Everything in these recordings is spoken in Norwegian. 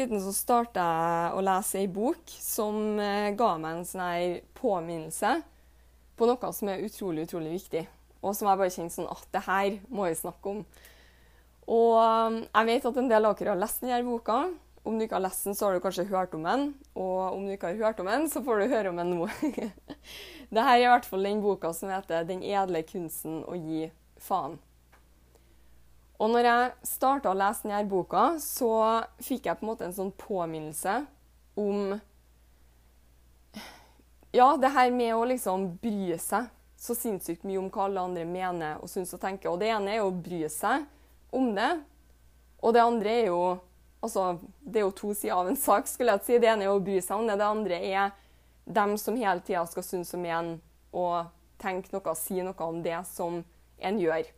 siden så starta jeg å lese ei bok som eh, ga meg en sånn påminnelse på noe som er utrolig, utrolig viktig. Og som jeg bare kjente sånn at det her må jeg snakke om. Og eh, jeg vet at en del av dere har lest denne boka. Om du ikke har lest den, så har du kanskje hørt om den. Og om du ikke har hørt om den, så får du høre om den nå. Dette er i hvert fall den boka som heter 'Den edle kunsten å gi faen'. Og når jeg starta å lese denne boka, så fikk jeg på en måte en sånn påminnelse om Ja, det her med å liksom bry seg så sinnssykt mye om hva alle andre mener og syns og tenker. Og det ene er å bry seg om det, og det andre er jo Altså, det er jo to sider av en sak, skulle jeg si. Det ene er å bry seg om det, det andre er dem som hele tida skal synes og mene og tenke noe, si noe om det som en gjør.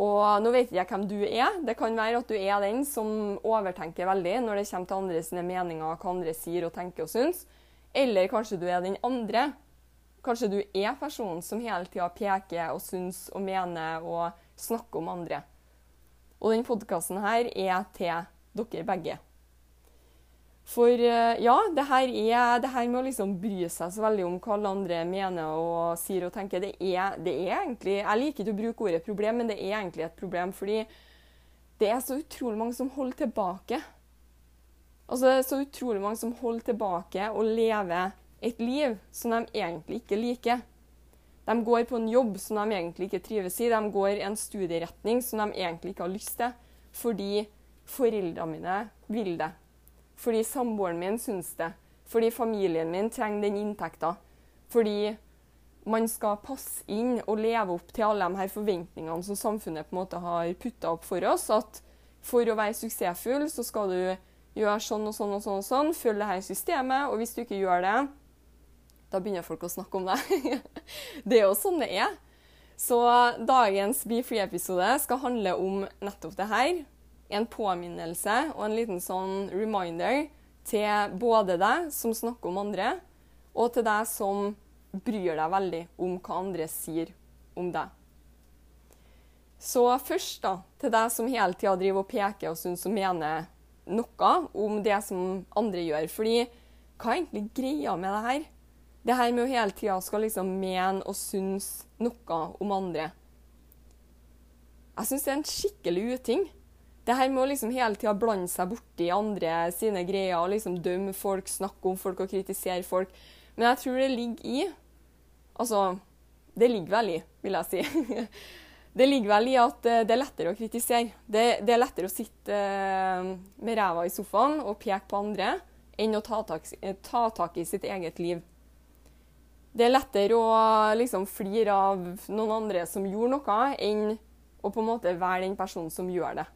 Og nå vet jeg hvem du er. Det kan være at du er den som overtenker veldig når det kommer til andre sine meninger, hva andre sier og tenker og syns. Eller kanskje du er den andre. Kanskje du er personen som hele tida peker og syns og mener og snakker om andre. Og denne podkasten er til dere begge. For eh, ja, det her, er, det her med å liksom bry seg så veldig om hva alle andre mener og sier og tenker, det er, det er egentlig Jeg liker ikke å bruke ordet problem, men det er egentlig et problem. Fordi det er så utrolig mange som holder tilbake. Altså, det er så utrolig mange som holder tilbake og lever et liv som de egentlig ikke liker. De går på en jobb som de egentlig ikke trives i. De går en studieretning som de egentlig ikke har lyst til, fordi foreldrene mine vil det. Fordi samboeren min syns det. Fordi familien min trenger den inntekta. Fordi man skal passe inn og leve opp til alle de her forventningene som samfunnet på en måte har putta opp for oss. At for å være suksessfull, så skal du gjøre sånn og sånn og sånn, og sånn, følge det her systemet. Og hvis du ikke gjør det, da begynner folk å snakke om det. det er jo sånn det er. Så dagens Be Free-episode skal handle om nettopp det her en påminnelse og en liten sånn reminder til både deg som snakker om andre, og til deg som bryr deg veldig om hva andre sier om deg. Så først da, til deg som hele tida driver og peker og syns og mener noe om det som andre gjør. Fordi hva er egentlig greia med det her? Det her med å hele tida skal liksom mene og synes noe om andre. Jeg syns det er en skikkelig uting det her med å liksom hele tida blande seg borti andre sine greier og liksom dømme folk, snakke om folk og kritisere folk. Men jeg tror det ligger i Altså, det ligger vel i, vil jeg si. det ligger vel i at eh, det er lettere å kritisere. Det, det er lettere å sitte eh, med ræva i sofaen og peke på andre enn å ta tak, ta tak i sitt eget liv. Det er lettere å liksom flire av noen andre som gjorde noe, enn å på en måte være den personen som gjør det.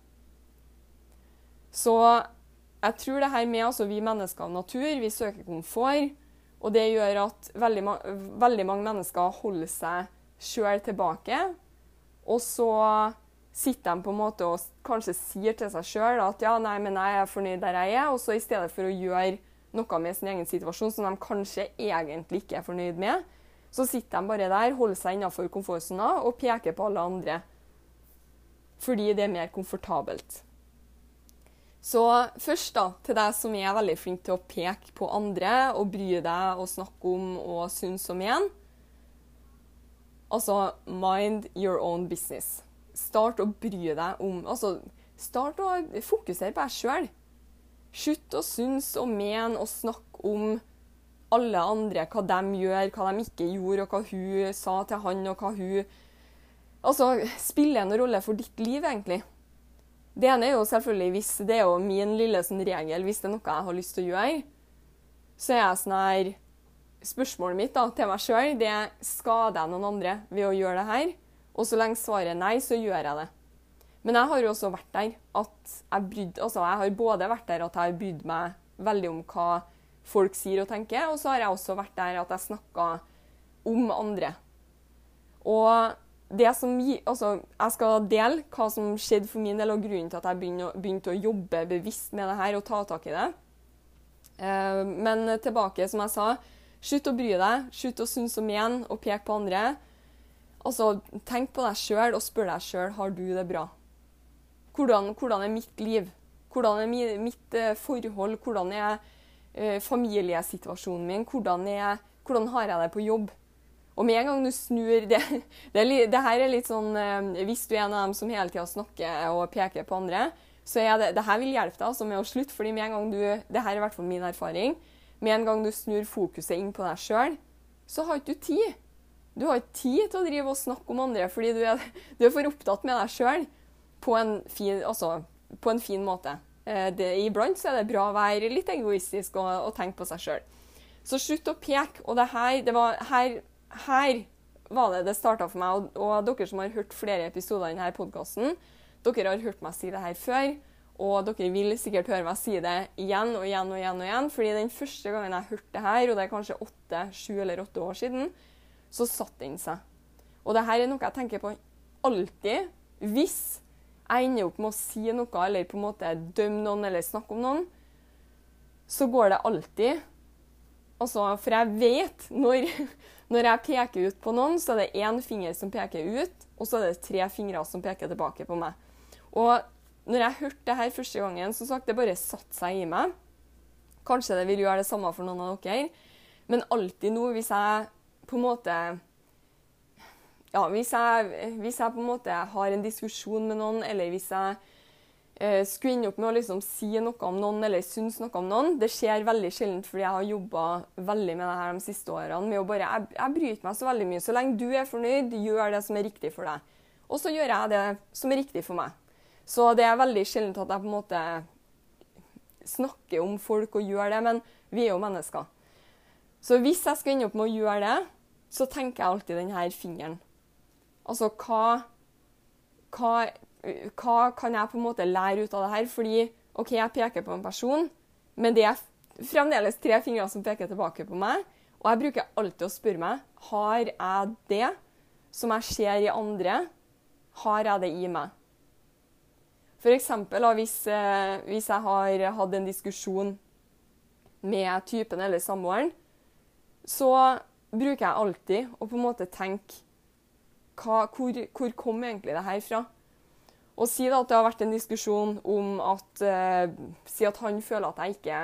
Så jeg tror det her med altså, vi mennesker av natur, vi søker komfort. Og det gjør at veldig, ma veldig mange mennesker holder seg sjøl tilbake. Og så sitter de på en måte og kanskje sier til seg sjøl at ja, nei, men jeg er fornøyd der jeg er. Og så i stedet for å gjøre noe med sin egen situasjon som de kanskje egentlig ikke er fornøyd med, så sitter de bare der, holder seg innenfor komfortsona og peker på alle andre. Fordi det er mer komfortabelt. Så først da, til deg som er veldig flink til å peke på andre og bry deg og snakke om og synes om igjen. Altså mind your own business. Start å bry deg om Altså, start å fokusere på deg sjøl. Slutt å synes og mene og snakke om alle andre, hva de gjør, hva de ikke gjorde, og hva hun sa til han, og hva hun Altså, spiller en rolle for ditt liv, egentlig. Det ene er jo selvfølgelig hvis det er jo min lille sånn regel, hvis det er noe jeg har lyst til å gjøre, så er jeg sånn her spørsmålet mitt da, til meg sjøl det er skader jeg noen andre ved å gjøre det her. Og så lenge svaret er nei, så gjør jeg det. Men jeg har jo også vært der at jeg brydde Altså, jeg har både vært der at jeg har brydd meg veldig om hva folk sier og tenker, og så har jeg også vært der at jeg snakka om andre. Og som Altså, jeg skal dele hva som skjedde for min del, og grunnen til at jeg begynte, begynte å jobbe bevisst med det her og ta tak i det. Eh, men tilbake, som jeg sa, slutt å bry deg. Slutt å synes om igjen og peke på andre. Altså, tenk på deg sjøl og spør deg sjøl har du det bra. Hvordan, hvordan er mitt liv? Hvordan er mitt eh, forhold? Hvordan er eh, familiesituasjonen min? Hvordan, er, hvordan, har jeg det på jobb? Og med en gang du snur Det, det, det her er litt sånn eh, Hvis du er en av dem som hele tida snakker og peker på andre, så er det, det her vil hjelpe deg altså, med å slutte. fordi med en gang du, det her er i hvert fall min erfaring. Med en gang du snur fokuset inn på deg sjøl, så har ikke du tid. Du har ikke tid til å drive og snakke om andre fordi du er, du er for opptatt med deg sjøl på altså, på en fin måte. Eh, det, iblant så er det bra å være litt egoistisk og, og tenke på seg sjøl. Så slutt å peke. Og det her, det var, her, her var det det starta for meg. Og, og, dere som har hørt flere episoder i denne podkasten, dere har hørt meg si det her før. Og dere vil sikkert høre meg si det igjen og igjen og igjen. og igjen, fordi den første gangen jeg hørte det her, og det er kanskje åtte, sju eller åtte år siden, så satte den seg. Og det her er noe jeg tenker på alltid hvis jeg ender opp med å si noe eller på en måte dømme noen eller snakke om noen, så går det alltid altså, For jeg vet når, når jeg peker ut på noen, så er det én finger som peker ut, og så er det tre fingre som peker tilbake på meg. Og når jeg hørte det her første gangen, så sagt, det bare satte seg i meg. Kanskje det vil gjøre det samme for noen av dere, men alltid nå, hvis jeg på en måte ja, hvis jeg, hvis jeg, på en måte har en diskusjon med noen, eller hvis jeg skulle ende opp med å liksom si noe om noen eller synes noe om noen Det skjer veldig sjelden fordi jeg har jobba veldig med det her de siste årene. med å bare, Jeg, jeg bryr meg så veldig mye. Så lenge du er fornøyd, gjør det som er riktig for deg. Og så gjør jeg det som er riktig for meg. Så det er veldig sjelden at jeg på en måte snakker om folk og gjør det, men vi er jo mennesker. Så hvis jeg skal ende opp med å gjøre det, så tenker jeg alltid denne fingeren. Altså hva, hva, hva, kan jeg på en måte lære ut av det her? Fordi OK, jeg peker på en person, men det er fremdeles tre fingre som peker tilbake på meg. Og jeg bruker alltid å spørre meg har jeg det som jeg ser i andre, har jeg det i meg. F.eks. Hvis, eh, hvis jeg har hatt en diskusjon med typen eller samboeren, så bruker jeg alltid å på en måte tenke hva, hvor, hvor, kom egentlig det her fra? Og si da at det har vært en diskusjon om at uh, Si at han føler at jeg ikke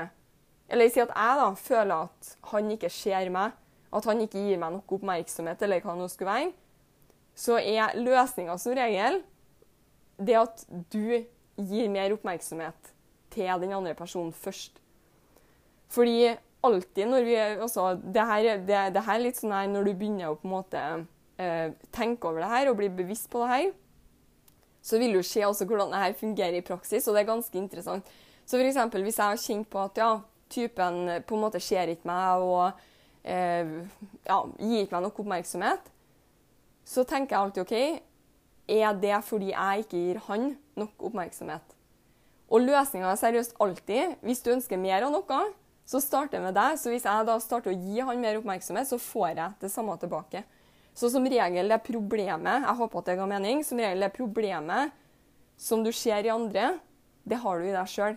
Eller si at jeg da føler at han ikke ser meg, at han ikke gir meg noe oppmerksomhet, eller hva det nå skulle være, så er løsninga som regel det at du gir mer oppmerksomhet til den andre personen først. Fordi alltid når vi altså, det, her, det, det her er litt sånn her når du begynner å på en måte eh, tenke over det her og bli bevisst på det her, så vil du se også hvordan det her fungerer i praksis, og det er ganske interessant. Så f.eks. hvis jeg har kjent på at ja, typen på en måte ser ikke meg og eh, ja, gir ikke meg nok oppmerksomhet, så tenker jeg alltid OK, er det fordi jeg ikke gir han nok oppmerksomhet? Og løsninga er seriøst alltid Hvis du ønsker mer av noe, så starter jeg med deg. Så hvis jeg da starter å gi han mer oppmerksomhet, så får jeg det samme tilbake. Så som regel det problemet Jeg håper at det ga mening. Som regel det problemet som du ser i andre, det har du i deg sjøl.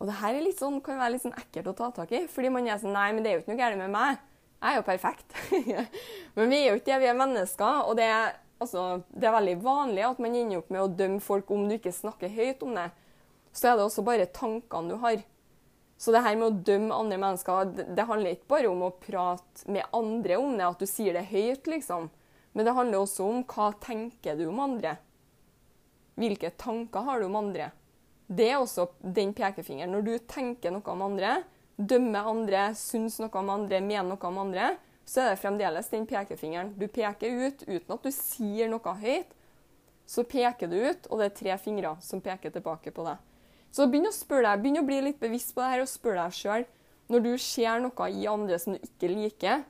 Og det her sånn, kan være litt sånn ekkelt å ta tak i. Fordi man er sånn Nei, men det er jo ikke noe galt med meg. Jeg er jo perfekt. men vi er jo ikke det. Vi er mennesker. Og det er, altså, det er veldig vanlig at man ender opp med å dømme folk om du ikke snakker høyt om det. Så er det også bare tankene du har. Så det her med å dømme andre mennesker, det, handler ikke bare om å prate med andre om det, at du sier det høyt, liksom. Men det handler også om hva tenker du om andre? Hvilke tanker har du om andre? Det er også den pekefingeren. Når du tenker noe om andre, dømmer andre, syns noe om andre, mener noe om andre, så er det fremdeles den pekefingeren. Du peker ut uten at du sier noe høyt. Så peker du ut, og det er tre fingre som peker tilbake på deg. Så begynn å spørre deg, begynn å bli litt bevisst på det her og spør deg sjøl Når du ser noe i andre som du ikke liker,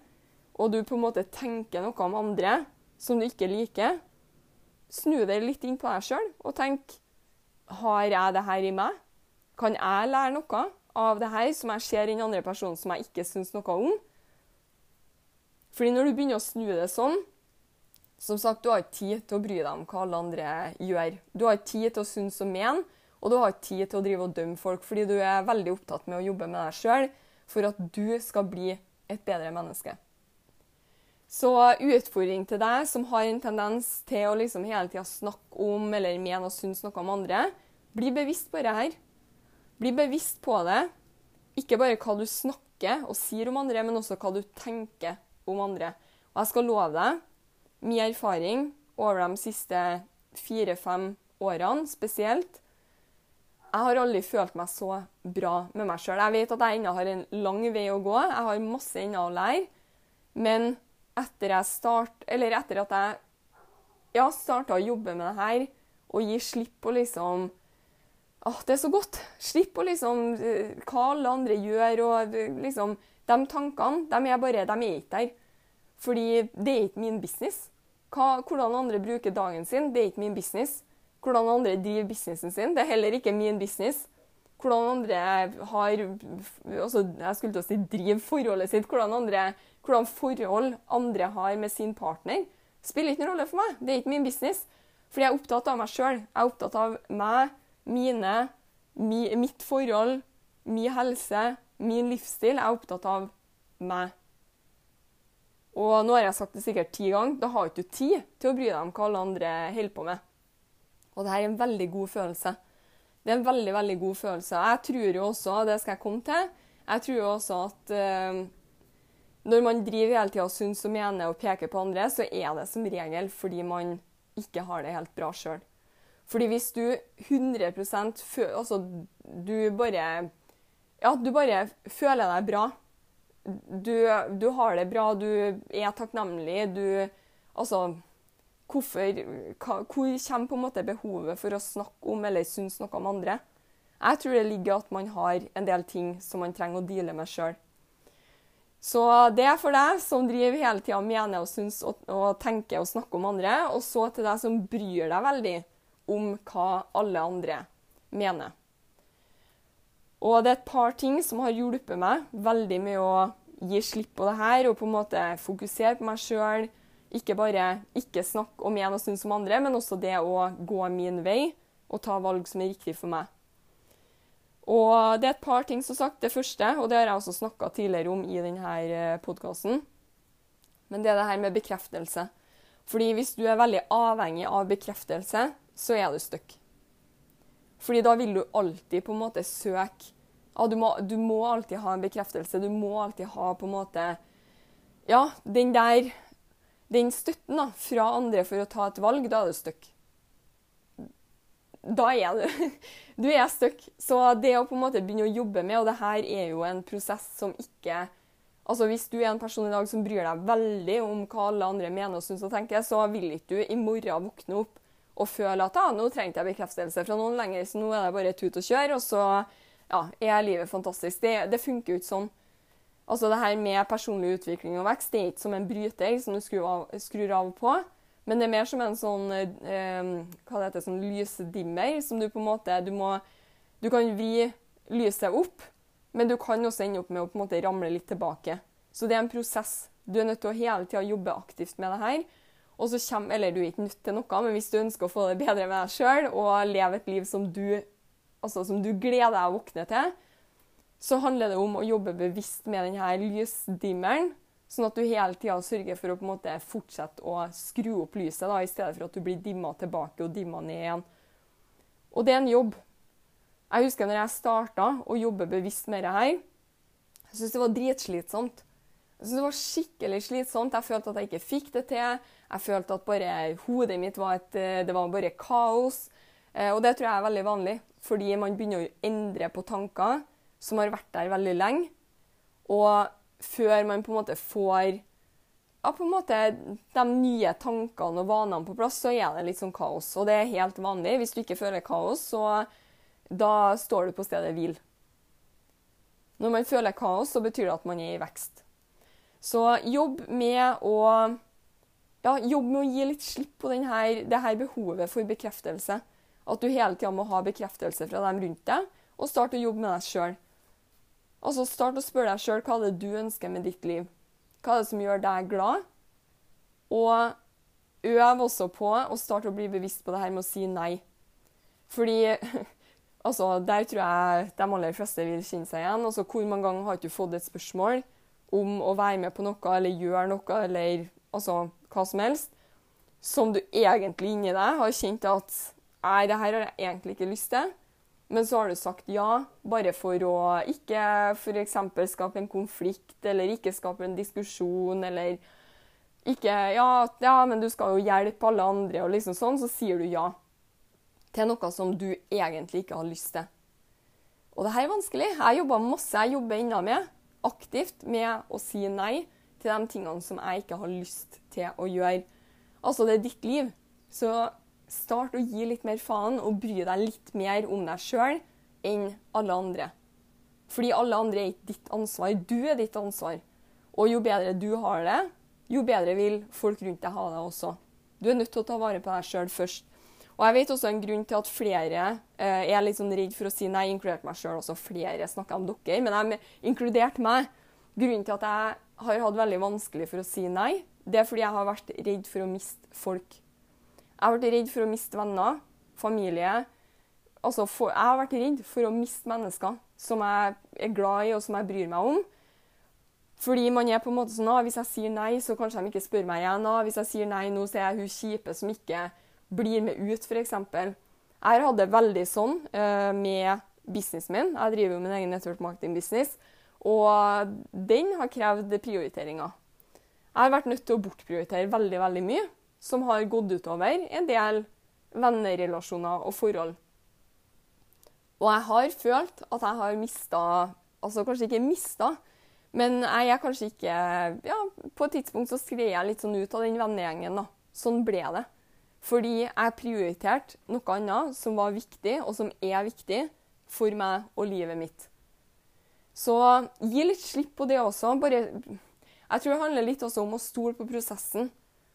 og du på en måte tenker noe om andre som du ikke liker, snu deg litt inn på deg sjøl og tenk har jeg det her i meg? Kan jeg lære noe av det her som jeg ser i den andre personen som jeg ikke syns noe om? Fordi når du begynner å snu det sånn Som sagt, du har ikke tid til å bry deg om hva alle andre gjør. Du har ikke tid til å synes og mene, og du har ikke tid til å drive og dømme folk, fordi du er veldig opptatt med å jobbe med deg sjøl for at du skal bli et bedre menneske. Så utfordring til deg som har en tendens til å liksom hele tida snakke om eller mene og synes noe om andre, bli bevisst på det her. Bli bevisst på det. Ikke bare hva du snakker og sier om andre, men også hva du tenker om andre. Og jeg skal love deg, min erfaring over de siste fire-fem årene spesielt Jeg har aldri følt meg så bra med meg sjøl. Jeg vet at jeg ennå har en lang vei å gå. Jeg har masse ennå å lære. Men etter, jeg start, eller etter at jeg ja, starta å jobbe med det her og gi slipp på liksom Åh, det er så godt. Slipp på liksom eh, hva alle andre gjør, og eh, liksom De tankene, de er bare De er ikke der. Fordi det er ikke min business. Hva, hvordan andre bruker dagen sin, det er ikke min business. Hvordan andre driver businessen sin, det er heller ikke min business. Hvordan andre har altså, Jeg skulle til å si drive forholdet sitt. Hvordan, andre, hvordan forhold andre har med sin partner, spiller ikke noen rolle for meg. Det er ikke min business. Fordi jeg er opptatt av meg sjøl. Jeg er opptatt av meg mine, mi, mitt forhold, min helse, min livsstil. Jeg er opptatt av meg. Og nå har jeg sagt det sikkert ti ganger, da har du ikke tid til å bry deg om hva alle andre holder på med. Og det her er en veldig god følelse. Det er en veldig, veldig god følelse. Jeg tror jo også, det skal jeg komme til, jeg tror jo også at uh, når man driver hele tida og syns og mener og peker på andre, så er det som regel fordi man ikke har det helt bra sjøl. Fordi hvis du 100% Altså, du bare Ja, du bare føler deg bra. Du, du har det bra, du er takknemlig, du Altså hvorfor, hva, Hvor kommer på en måte behovet for å snakke om eller synes noe om andre? Jeg tror det ligger at man har en del ting som man trenger å deale med sjøl. Så det er for deg som driver hele tida mener og syns og, og tenker og snakker om andre. Og så til deg som bryr deg veldig om hva alle andre mener. Og det er et par ting som har hjulpet meg veldig med å gi slipp på det her og på en måte fokusere på meg sjøl. Ikke bare ikke snakke om en og synes om andre, men også det å gå min vei og ta valg som er riktig for meg. Og det er et par ting, som sagt. Det første, og det har jeg også snakka tidligere om i denne eh, podkasten, men det er det her med bekreftelse. Fordi hvis du er veldig avhengig av bekreftelse, så er du stuck. Fordi da vil du alltid på en måte søke ja, du, må, du må alltid ha en bekreftelse. Du må alltid ha på en måte Ja, den der Den støtten da, fra andre for å ta et valg, da er du stuck. Da er du Du er stuck. Så det å på en måte begynne å jobbe med Og det her er jo en prosess som ikke Altså Hvis du er en person i dag som bryr deg veldig om hva alle andre mener og syns og tenker, så vil ikke du i morgen våkne opp og føle at ah, nå trengte jeg bekreftelse fra noen lenger, så nå er det bare tut og kjør, og så ja, er livet fantastisk. Det, det funker jo ikke sånn. Altså det her med personlig utvikling og vekst det er ikke som en bryter som du skrur av, og på, men det er mer som en sånn eh, hva det heter, sånn lysdimmer som du på en måte du må Du kan vri lyset opp, men du kan også ende opp med å på en måte ramle litt tilbake. Så det er en prosess. Du er nødt til å hele tida jobbe aktivt med det her. Og så kommer, eller du er ikke nødt til noe, men hvis du ønsker å få det bedre med deg sjøl og leve et liv som du, altså som du gleder deg å våkne til, så handler det om å jobbe bevisst med denne lysdimmeren. Sånn at du hele tida sørger for å på en måte fortsette å skru opp lyset, da, i stedet for at du blir dimma tilbake og dimma ned igjen. Og det er en jobb. Jeg husker når jeg starta å jobbe bevisst med det her. Jeg syntes det var dritslitsomt. Jeg synes Det var skikkelig slitsomt. Jeg følte at jeg ikke fikk det til. Jeg følte at bare hodet mitt var et eh, Det var bare kaos. Eh, og det tror jeg er veldig vanlig, fordi man begynner å endre på tanker som har vært der veldig lenge. Og før man på en måte får ja, på en måte de nye tankene og vanene på plass, så er det litt sånn kaos. Og det er helt vanlig. Hvis du ikke føler kaos, så da står du på stedet hvil. Når man føler kaos, så betyr det at man er i vekst. Så jobb med å ja, jobb med å gi litt slipp på denne, det her behovet for bekreftelse. At du hele tida må ha bekreftelse fra dem rundt deg, og start å jobbe med deg sjøl. Altså, start å spørre deg sjøl hva det er du ønsker med ditt liv. Hva er det som gjør deg glad? Og øv også på å starte å bli bevisst på det her med å si nei. Fordi altså, der tror jeg de aller fleste vil kjenne seg igjen. Altså, hvor mange ganger har du ikke fått et spørsmål om å være med på noe eller gjøre noe eller altså, hva som helst, som du egentlig inni deg har kjent at Nei, det her har jeg egentlig ikke lyst til. Men så har du sagt ja, bare for å ikke f.eks. skape en konflikt, eller ikke skape en diskusjon, eller ikke ja, ja, men du skal jo hjelpe alle andre, og liksom sånn, så sier du ja til noe som du egentlig ikke har lyst til. Og det her er vanskelig. Jeg jobber masse, jeg jobber ennå med, aktivt med å si nei til de tingene som jeg ikke har lyst til å gjøre. Altså, det er ditt liv. Så start å gi litt mer faen og bry deg litt mer om deg sjøl enn alle andre. Fordi alle andre er ikke ditt ansvar. Du er ditt ansvar. Og jo bedre du har det, jo bedre vil folk rundt deg ha det også. Du er nødt til å ta vare på deg sjøl først. Og jeg vet også en grunn til at flere eh, er litt sånn redd for å si nei, inkludert meg sjøl også. Flere snakker om dere, men jeg inkludert meg. Grunnen til at jeg har hatt veldig vanskelig for å si nei, det er fordi jeg har vært redd for å miste folk. Jeg har vært redd for å miste venner, familie. Altså, for, jeg har vært redd for å miste mennesker som jeg er glad i og som jeg bryr meg om. Fordi man er på en måte sånn ah, Hvis jeg sier nei, så kanskje de ikke spør meg igjen. Ah, hvis jeg sier nei nå, så er jeg hun kjipe som ikke blir med ut, f.eks. Jeg hatt det veldig sånn uh, med businessen min. Jeg driver jo min egen network marketing-business. Og den har krevd prioriteringer. Jeg har vært nødt til å bortprioritere veldig, veldig mye som har gått utover en del vennerelasjoner og forhold. Og jeg har følt at jeg har mista Altså kanskje ikke mista, men jeg er kanskje ikke Ja, på et tidspunkt så skred jeg litt sånn ut av den vennegjengen, da. Sånn ble det. Fordi jeg prioriterte noe annet som var viktig, og som er viktig for meg og livet mitt. Så gi litt slipp på det også. Bare Jeg tror det handler litt også om å stole på prosessen.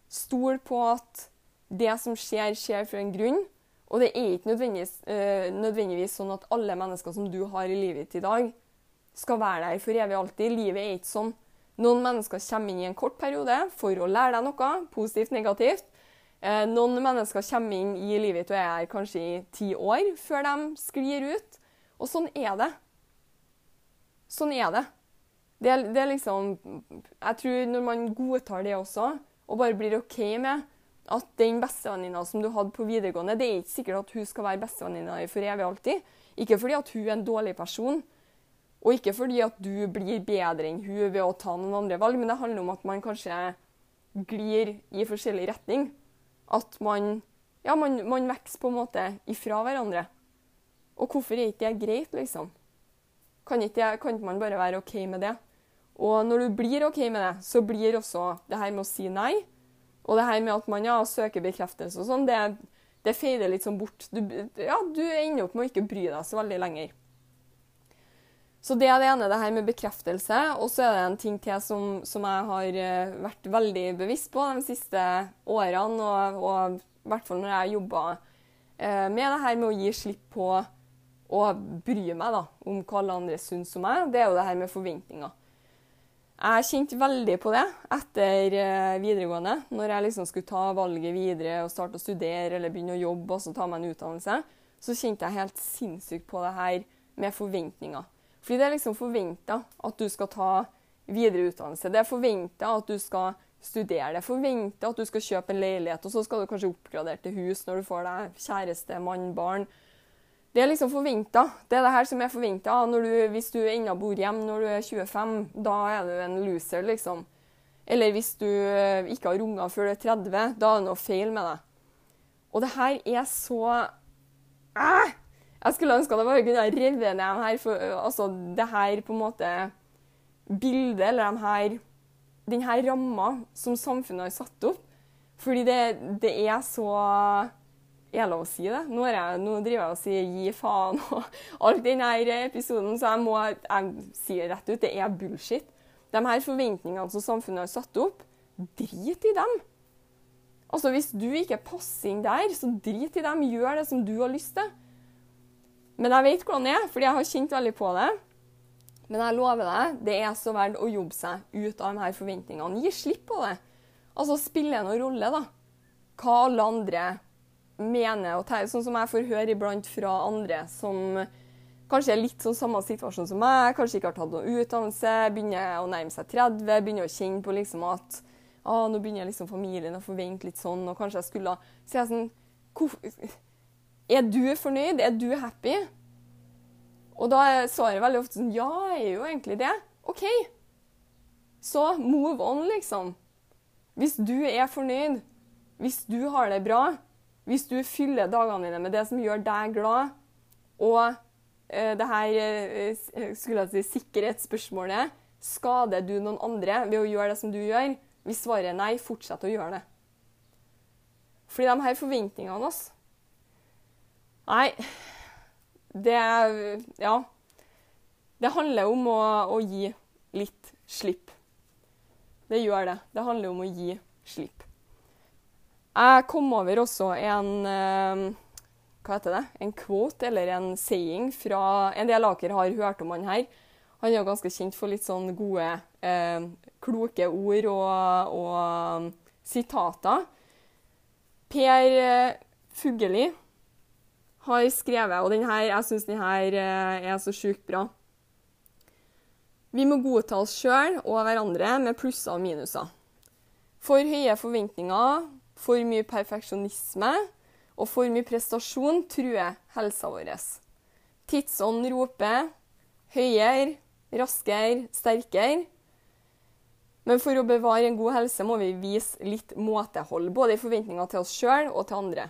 Stol på at det som skjer, skjer for en grunn. Og det er ikke nødvendigvis, øh, nødvendigvis, sånn at alle mennesker som du har i livet ditt i dag, skal være der for evig og alltid. Livet er ikke sånn. Noen mennesker kommer inn i en kort periode for å lære deg noe, positivt, negativt. Eh, noen mennesker kommer inn i livet ditt og er her kanskje i ti år før de sklir ut. Og sånn er det. Sånn er det. Det, det er liksom Jeg tror når man godtar det også, og bare blir OK med at den bestevenninna som du hadde på videregående, det er ikke sikkert at hun skal være bestevenninna for evig alltid. Ikke fordi at hun er en dårlig person, og ikke fordi at du blir bedre enn hun ved å ta noen andre valg, men det handler om at man kanskje glir i forskjellig retning. At man ja, man, man vokser på en måte ifra hverandre. Og hvorfor er ikke det greit, liksom? Kan ikke, kan ikke man bare være OK med det? Og når du blir OK med det, så blir også det her med å si nei, og det her med at man ja, søker bekreftelse og sånn, det, det feider litt sånn bort. Du, ja, du ender opp med å ikke bry deg så veldig lenger. Så det er det ene, det her med bekreftelse. Og så er det en ting til som, som jeg har uh, vært veldig bevisst på de siste årene, og, og i hvert fall når jeg jobba uh, med det her med å gi slipp på å bry meg da, om hva alle andre syns om meg, det er jo det her med forventninger. Jeg kjente veldig på det etter eh, videregående. Når jeg liksom skulle ta valget videre og starte å studere eller begynne å jobbe og så ta meg en utdannelse, så kjente jeg helt sinnssykt på det her med forventninger. Fordi det er liksom forventa at du skal ta videre utdannelse. Det er forventa at du skal studere. Det er forventa at du skal kjøpe en leilighet, og så skal du kanskje oppgradere til hus når du får deg kjæreste, mann, barn. Det er liksom forventa. Det er det her som er forventa. Hvis du ennå bor hjemme når du er 25, da er du en loser, liksom. Eller hvis du eh, ikke har unger før du er 30, da er det noe feil med deg. Og det her er så ah! Jeg skulle ønske at jeg bare kunne revet ned de her, for, altså, det her på en måte bildet, eller de her, her ramma som samfunnet har satt opp. Fordi det, det er så Er det lov å si det? Nå, jeg, nå driver jeg og sier 'gi faen' og alt i denne episoden, så jeg må jeg sier rett ut det er bullshit. De her forventningene som samfunnet har satt opp, drit i dem. Altså, Hvis du ikke passer inn der, så drit i dem. Gjør det som du har lyst til. Men jeg vet hvordan det er, fordi jeg har kjent veldig på det. Men jeg lover deg, det er så verdt å jobbe seg ut av de her forventningene. Gi slipp på det. Altså, spiller det noen rolle, da. Hva alle andre mener og tenker. Sånn som jeg får høre iblant fra andre som kanskje er litt sånn samme situasjon som meg, kanskje ikke har tatt noe utdannelse, begynner å nærme seg 30, begynner å kjenne på liksom at ah, nå begynner liksom familien å forvente litt sånn, og kanskje jeg skulle si sånn Er du fornøyd? Er du happy? Og da er svaret veldig ofte sånn Ja, jeg er jo egentlig det. OK. Så move on, liksom. Hvis du er fornøyd, hvis du har det bra, hvis du fyller dagene dine med det som gjør deg glad, og eh, det her eh, skulle jeg si, sikkerhetsspørsmålet Skader du noen andre ved å gjøre det som du gjør? Hvis svaret er nei, fortsett å gjøre det. Fordi de her forventningene oss Nei, det Ja. Det handler om å, å, gi litt slipp. Det gjør det. Det handler om å gi slipp. Jeg kom over også en eh, Hva heter det? En quote, eller en saying, fra En del dere har hørt om han her. Han er jo ganske kjent for litt sånn gode, eh, kloke ord og, og, sitater. Per eh, Fugelli har skrevet, og denne, jeg syns denne eh, er så sjukt bra. Vi må godta oss sjøl og hverandre med plusser og minuser. For høye forventninger, for mye perfeksjonisme og for mye prestasjon truer helsa vår. Tidsånd roper høyere, raskere, sterkere. Men for å bevare en god helse må vi vise litt måtehold, både i forventninger til oss sjøl og til andre.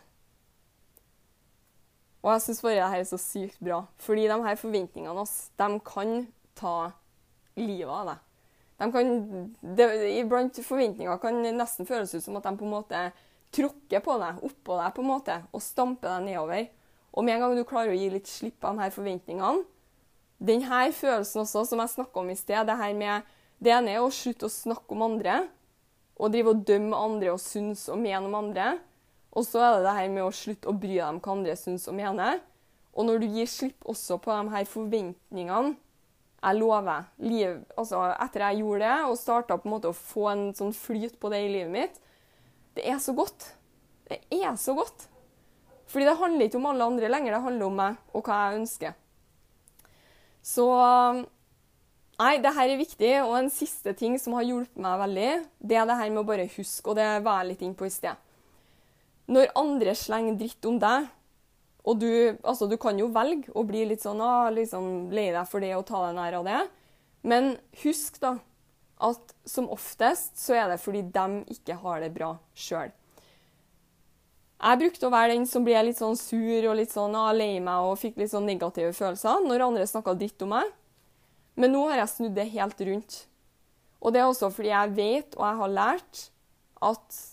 Og jeg syns bare det her er så sykt bra, fordi de her forventningene de kan ta livet av deg. De kan, det, iblant forventninger kan nesten føles ut som at de på en måte tråkker på deg, oppå deg på en måte, og stamper deg nedover. Og med en gang du klarer å gi litt slipp av de her forventningene, denne følelsen også, som jeg snakka om i sted, det her med det ene er å slutte å snakke om andre og drive og dømme andre og synes og mene om andre. Og så er det det her med å slutte å bry deg om hva andre synes og mener. Og når du gir slipp også på de her forventningene Jeg lover. Liv, altså, etter jeg gjorde det og starta å få en sånn flyt på det i livet mitt Det er så godt. Det er så godt. Fordi det handler ikke om alle andre lenger. Det handler om meg og hva jeg ønsker. Så Nei, det her er viktig. Og en siste ting som har hjulpet meg veldig, det er det her med å bare huske, og det var jeg litt inne på i sted. Når andre slenger dritt om deg, og du, altså, du kan jo velge å bli litt sånn ah, liksom, lei deg for det og ta deg nær av det, men husk da at som oftest så er det fordi de ikke har det bra sjøl. Jeg brukte å være den som ble litt sånn sur og litt sånn ah, lei meg og fikk litt sånn negative følelser når andre snakka dritt om meg. Men nå har jeg snudd det helt rundt. Og det er også fordi jeg vet og jeg har lært at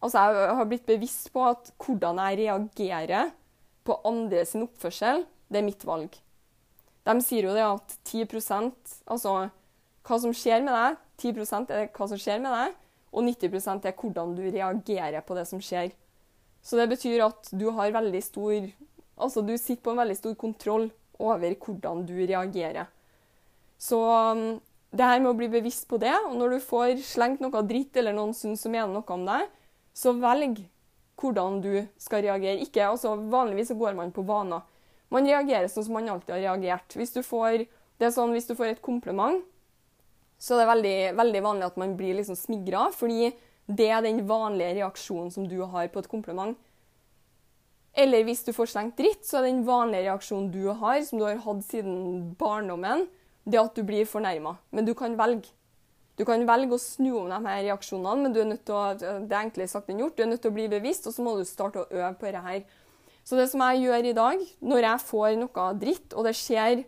Altså, jeg har blitt bevisst på at hvordan jeg reagerer på andre sin oppførsel, det er mitt valg. De sier jo det at 10% altså hva som skjer med deg, 10% er hva som skjer med deg, og 90% er hvordan du reagerer på det som skjer. Så det betyr at du har veldig stor Altså du sitter på en veldig stor kontroll over hvordan du reagerer. Så um, det her med å bli bevisst på det, og når du får slengt noe dritt eller noen syns som mener noe om deg, så velg hvordan du skal reagere. Ikke, altså Vanligvis går man på vaner. Man reagerer sånn som man alltid har reagert. Hvis du får, det er sånn, hvis du får et kompliment, så er det veldig, veldig vanlig at man blir liksom smigra, fordi det er den vanlige reaksjonen som du har på et kompliment. Eller hvis du får slengt dritt, så er den vanlige reaksjonen du har, som du har hatt siden barndommen, det at du blir fornærma. Men du kan velge. Du kan velge å snu om de her reaksjonene, men du er nødt til å, det er enklere sagt enn gjort. Du er nødt til å bli bevisst, og så må du starte å øve på dette her. Så det som jeg gjør i dag, når jeg får noe dritt, og det skjer,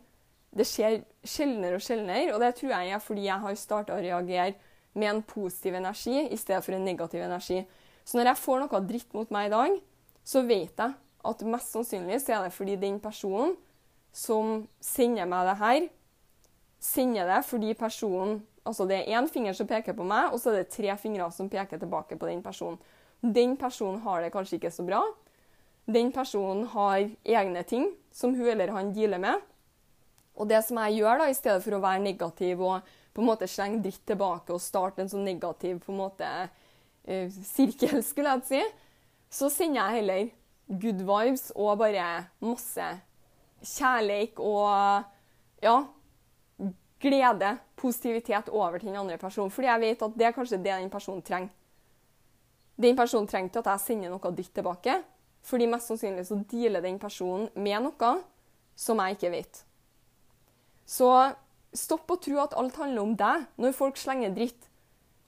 det skjer sjeldnere og sjeldnere, og det tror jeg er fordi jeg har starta å reagere med en positiv energi i stedet for en negativ energi. Så når jeg får noe dritt mot meg i dag, så vet jeg at mest sannsynlig så er det fordi den personen som sender meg det her, sender det fordi personen Altså det er én finger som peker på meg, og så er det tre fingre som peker tilbake på den personen. Den personen har det kanskje ikke så bra. Den personen har egne ting som hun eller han dealer med. Og det som jeg gjør, da, i stedet for å være negativ og på en måte slenge dritt tilbake og starte en sånn negativ på en måte uh, sirkel, skulle jeg si, så sender jeg heller good vibes og bare masse kjærleik og ja, glede, positivitet over til den andre personen. Fordi jeg vet at det er kanskje det den personen trenger. Den personen trenger ikke at jeg sender noe dritt tilbake, fordi mest sannsynlig så dealer den personen med noe som jeg ikke vet. Så stopp å tro at alt handler om deg når folk slenger dritt.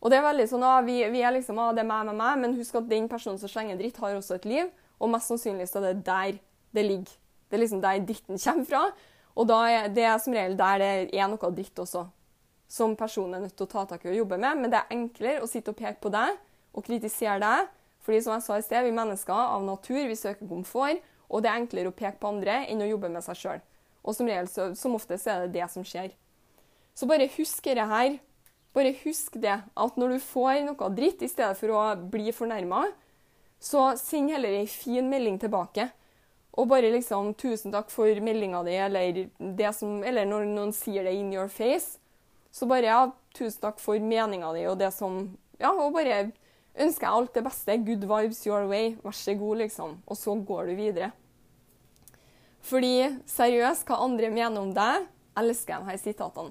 Og det er veldig sånn, ah, vi, vi, er liksom, ah, det er meg med meg, men husk at den personen som slenger dritt, har også et liv. Og mest sannsynlig så er det der det ligger. Det er liksom der dritten kommer fra. Og er det er som regel der det er noe dritt også, som personen er nødt til å ta tak i og jobbe med. Men det er enklere å sitte og peke på deg og kritisere deg. Fordi som jeg sa i sted, vi mennesker av natur vi søker komfort, og det er enklere å peke på andre enn å jobbe med seg sjøl. Og som regel, som oftest, er det det som skjer. Så bare husk det her. Bare husk det, at når du får noe dritt, i stedet for å bli fornærma, så send heller ei fin melding tilbake. Og bare liksom 'Tusen takk for meldinga di', eller, eller når noen sier det in your face, så bare ja, 'Tusen takk for meninga di', og det som Ja, og bare ønsker jeg alt det beste. Good vibes your way. Vær så god, liksom. Og så går du videre. Fordi seriøst, hva andre mener om deg, elsker de her sitatene.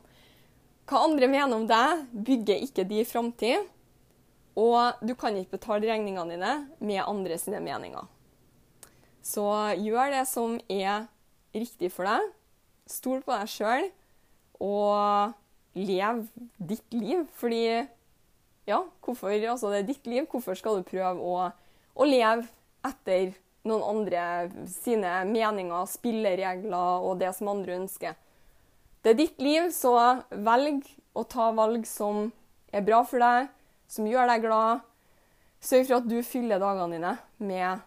Hva andre mener om deg, bygger ikke de framtid. Og du kan ikke betale regningene dine med andre sine meninger. Så gjør det som er riktig for deg. Stol på deg sjøl, og lev ditt liv. Fordi ja, hvorfor, altså det er ditt liv. Hvorfor skal du prøve å, å leve etter noen andre sine meninger, spilleregler og det som andre ønsker? Det er ditt liv, så velg å ta valg som er bra for deg, som gjør deg glad. Sørg for at du fyller dagene dine med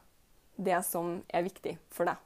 det som er viktig for deg.